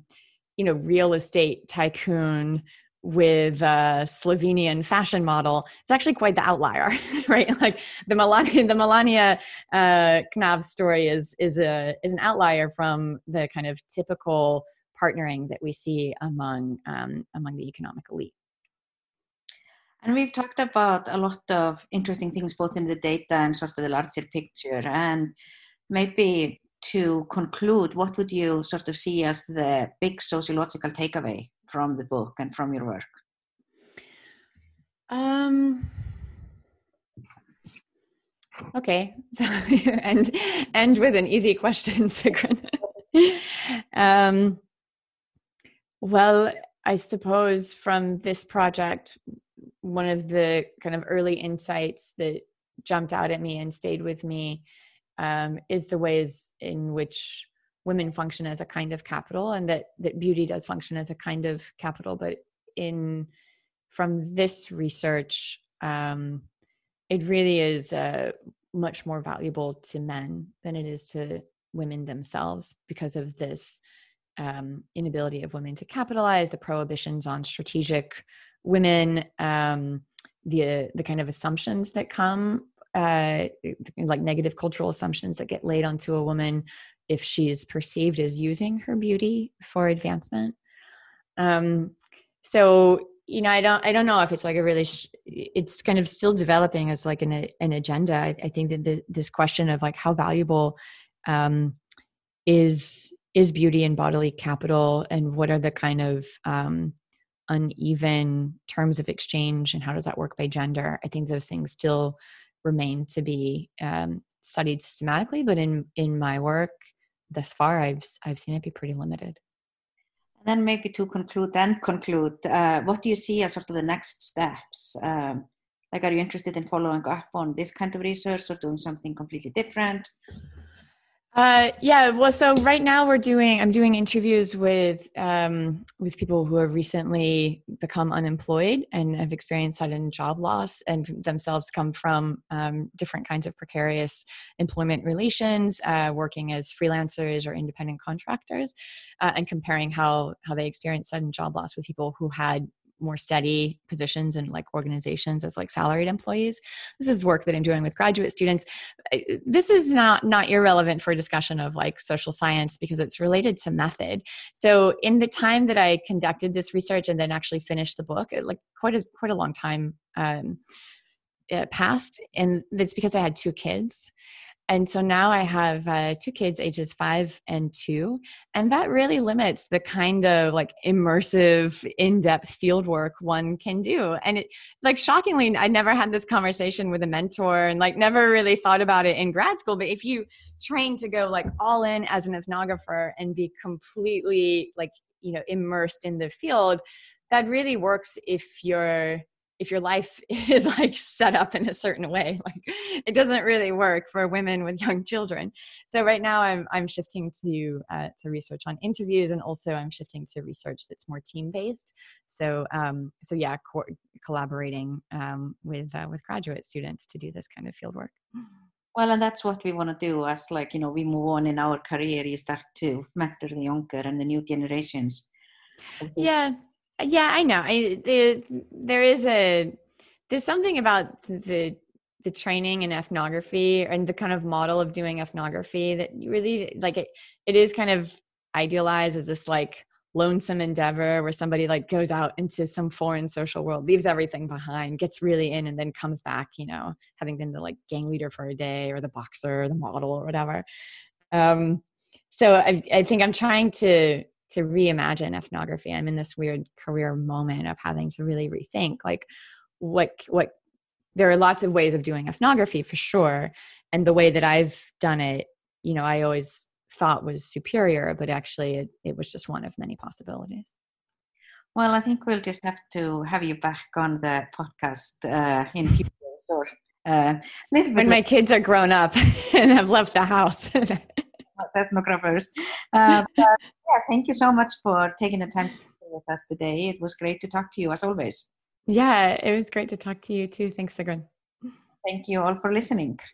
you know real estate tycoon with a Slovenian fashion model, it's actually quite the outlier, right? Like the Melania, the Melania uh, Knab story is is a is an outlier from the kind of typical partnering that we see among um, among the economic elite. And we've talked about a lot of interesting things, both in the data and sort of the larger picture. And maybe to conclude, what would you sort of see as the big sociological takeaway from the book and from your work? Um, okay, so and end with an easy question, Sigrun. um, well, I suppose from this project, one of the kind of early insights that jumped out at me and stayed with me um, is the ways in which women function as a kind of capital and that that beauty does function as a kind of capital. But in from this research um, it really is uh, much more valuable to men than it is to women themselves because of this um, inability of women to capitalize, the prohibitions on strategic women, um, the the kind of assumptions that come, uh, like negative cultural assumptions that get laid onto a woman if she is perceived as using her beauty for advancement. Um, so you know, I don't I don't know if it's like a really sh- it's kind of still developing as like an an agenda. I, I think that the, this question of like how valuable um, is is beauty and bodily capital and what are the kind of um, uneven terms of exchange and how does that work by gender i think those things still remain to be um, studied systematically but in in my work thus far i've i've seen it be pretty limited. And then maybe to conclude and conclude uh, what do you see as sort of the next steps? Um, like are you interested in following up on this kind of research or doing something completely different uh, yeah. Well, so right now we're doing. I'm doing interviews with um, with people who have recently become unemployed and have experienced sudden job loss, and themselves come from um, different kinds of precarious employment relations, uh, working as freelancers or independent contractors, uh, and comparing how how they experience sudden job loss with people who had more steady positions and like organizations as like salaried employees. This is work that i'm doing with graduate students. This is not not irrelevant for a discussion of like social science because it's related to method. So in the time that i conducted this research and then actually finished the book it, like quite a quite a long time um, passed. And it's because i had two kids and so now I have uh, two kids, ages five and two, and that really limits the kind of like immersive, in-depth field work one can do. And it, like shockingly, I never had this conversation with a mentor, and like never really thought about it in grad school. But if you train to go like all in as an ethnographer and be completely like you know immersed in the field, that really works if you're if your life is like set up in a certain way like it doesn't really work for women with young children. So right now i'm i'm shifting to uh, to research on interviews and also i'm shifting to research that's more team based so um so yeah co- collaborating um, with uh, with graduate students to do this kind of field work. Well and that's what we want to do as like you know we move on in our career you start to mentor the younger and the new generations. Yeah yeah i know. I, there there is a there's something about the the training in ethnography and the kind of model of doing ethnography that you really like it it is kind of idealized as this like lonesome endeavor where somebody like goes out into some foreign social world leaves everything behind gets really in and then comes back you know having been the like gang leader for a day or the boxer or the model or whatever. Um so i i think i'm trying to to reimagine ethnography i'm in this weird career moment of having to really rethink like what what there are lots of ways of doing ethnography for sure and the way that i've done it you know i always thought was superior, but actually it, it was just one of many possibilities. Well, I think we'll just have to have you back on the podcast uh, in future or uh, when my kids are grown up and have left the house. ethnographers. Uh, but, yeah, thank you so much for taking the time to with us today. It was great to talk to you as always. Yeah, it was great to talk to you too. Thanks, Sigrun. Thank you all for listening.